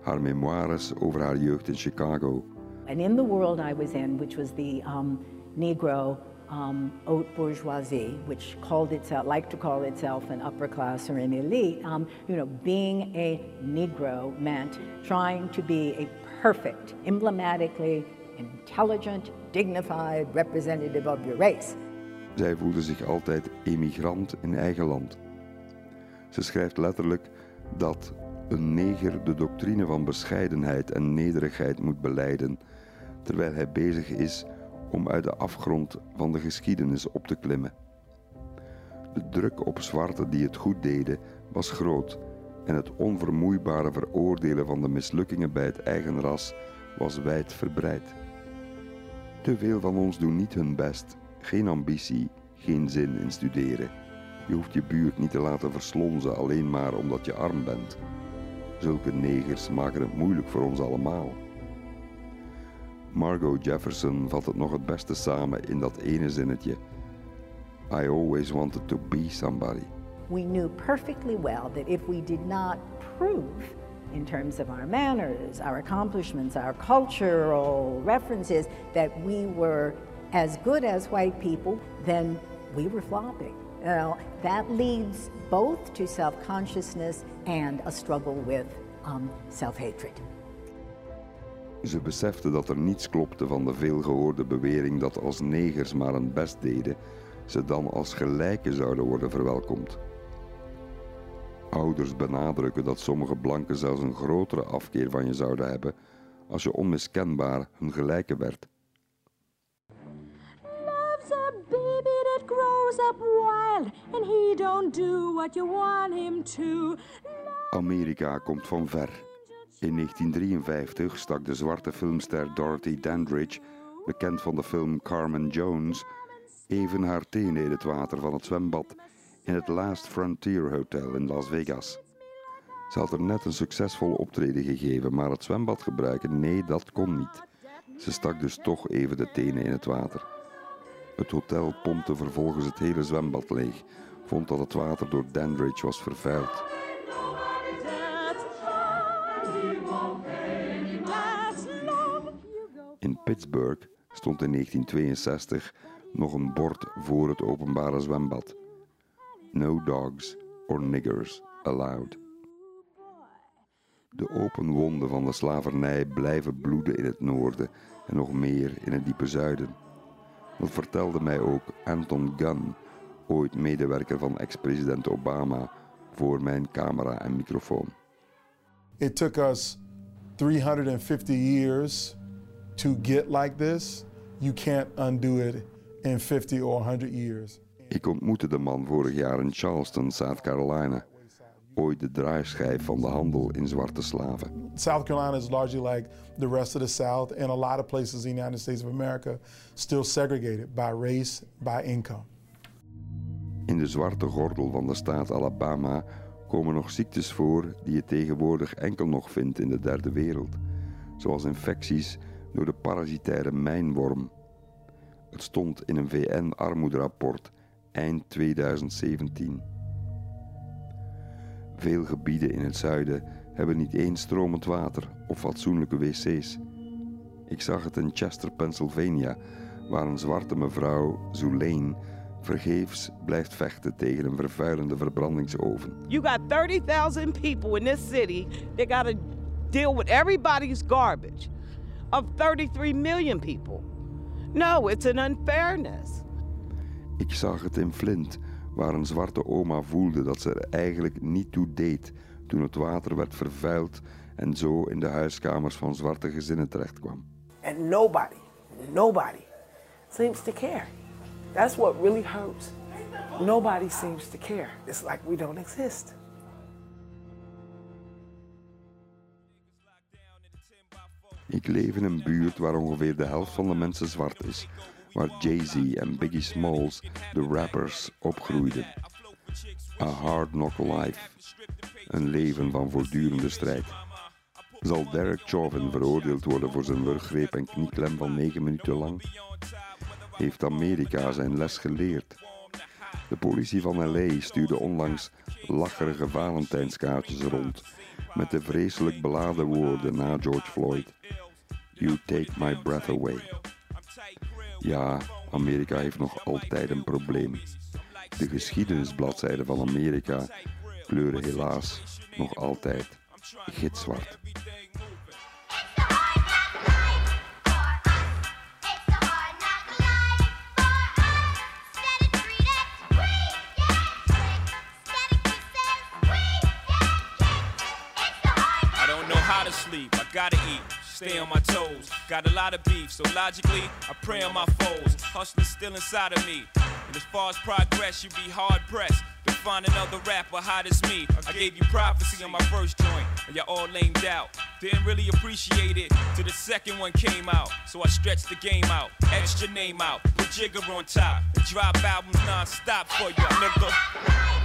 Speaker 1: haar memoires over haar jeugd in Chicago.
Speaker 49: In was in, which was the um, Negro um, haute bourgeoisie, which called itself, liked to call itself an upper class or an elite, um, you know, being a Negro meant trying to be a perfect, emblematically intelligent, dignified representative of your race.
Speaker 1: Zij voelde zich altijd emigrant in eigen land. Ze schrijft letterlijk dat een neger de doctrine van bescheidenheid en nederigheid moet beleiden, terwijl hij bezig is om uit de afgrond van de geschiedenis op te klimmen. De druk op zwarten die het goed deden was groot en het onvermoeibare veroordelen van de mislukkingen bij het eigen ras was wijd verbreid. Te veel van ons doen niet hun best, geen ambitie, geen zin in studeren. Je hoeft je buurt niet te laten verslonzen alleen maar omdat je arm bent. Zulke negers maken het moeilijk voor ons allemaal. Margot Jefferson vat het nog het beste samen in dat ene zinnetje. I always wanted to be somebody.
Speaker 49: We knew perfectly well that if we did not prove in terms of our manners, our accomplishments, our cultural references, that we were as good as white people, then we were flopping. You know, that leads both to self-consciousness and a struggle with um, self-hatred.
Speaker 1: Ze besefte dat er niets klopte van de veelgehoorde bewering dat als negers maar hun best deden, ze dan als gelijken zouden worden verwelkomd. Ouders benadrukken dat sommige blanken zelfs een grotere afkeer van je zouden hebben als je onmiskenbaar hun gelijke werd.
Speaker 50: Love's a baby that grows up wild and he don't do what you want him to.
Speaker 1: Amerika komt van ver. In 1953 stak de zwarte filmster Dorothy Dandridge, bekend van de film Carmen Jones, even haar tenen in het water van het zwembad in het Last Frontier Hotel in Las Vegas. Ze had er net een succesvol optreden gegeven, maar het zwembad gebruiken, nee, dat kon niet. Ze stak dus toch even de tenen in het water. Het hotel pompte vervolgens het hele zwembad leeg, vond dat het water door Dandridge was vervuild. In Pittsburgh stond in 1962 nog een bord voor het openbare zwembad. No dogs or niggers allowed. De open wonden van de slavernij blijven bloeden in het noorden en nog meer in het diepe zuiden. Dat vertelde mij ook Anton Gunn, ooit medewerker van ex-president Obama, voor mijn camera en microfoon.
Speaker 51: It took us 350 years to get like this. You can't undo it in 50 or 100 years.
Speaker 1: Ik ontmoette de man vorig jaar in Charleston, South Carolina. Ooit de draaischijf van de handel in zwarte slaven.
Speaker 51: South Carolina is largely like the rest of the South, and a lot of places in the United States of America still segregated by race, by income.
Speaker 1: In de zwarte gordel van de staat Alabama komen nog ziektes voor die je tegenwoordig enkel nog vindt in de derde wereld, zoals infecties door de parasitaire mijnworm. Het stond in een VN-armoederapport eind 2017. Veel gebieden in het zuiden hebben niet eens stromend water of fatsoenlijke wc's. Ik zag het in Chester, Pennsylvania, waar een zwarte mevrouw, Zulane, vergeefs blijft vechten tegen een vervuilende verbrandingsoven.
Speaker 52: You got 30,000 people in this city that got to deal with everybody's garbage of 33 million people. No, it's an unfairness.
Speaker 1: Ik zag het in Flint, waar een zwarte oma voelde dat ze er eigenlijk niet toe deed toen het water werd vervuild en zo in de huiskamers van zwarte gezinnen terechtkwam.
Speaker 53: And nobody, nobody seems to care. That's what really hurts. Nobody seems to care. It's like we don't exist.
Speaker 1: Ik leef in een buurt waar ongeveer de helft van de mensen zwart is, waar Jay-Z en Biggie Smalls, de rappers, opgroeiden. A hard knock life. Een leven van voortdurende strijd. Zal Derek Chauvin veroordeeld worden voor zijn wurggreep en knieklem van 9 minuten lang? Heeft Amerika zijn les geleerd? De politie van LA stuurde onlangs lacherige Valentijnskaartjes rond met de vreselijk beladen woorden na George Floyd. You take my breath away. Ja, Amerika heeft nog altijd een probleem. De geschiedenisbladzijden van Amerika kleuren helaas nog altijd gitzwart.
Speaker 54: I stay on my toes. Got a lot of beef, so logically, I pray on my foes. Hustler's still inside of me. And as far as progress, you be hard pressed to find another rapper hot as me. I gave you prophecy on my first joint, and y'all all lamed out. Didn't really appreciate it till the second one came out. So I stretched the game out, your name out, put Jigger on top, and drop albums non-stop for ya, nigga.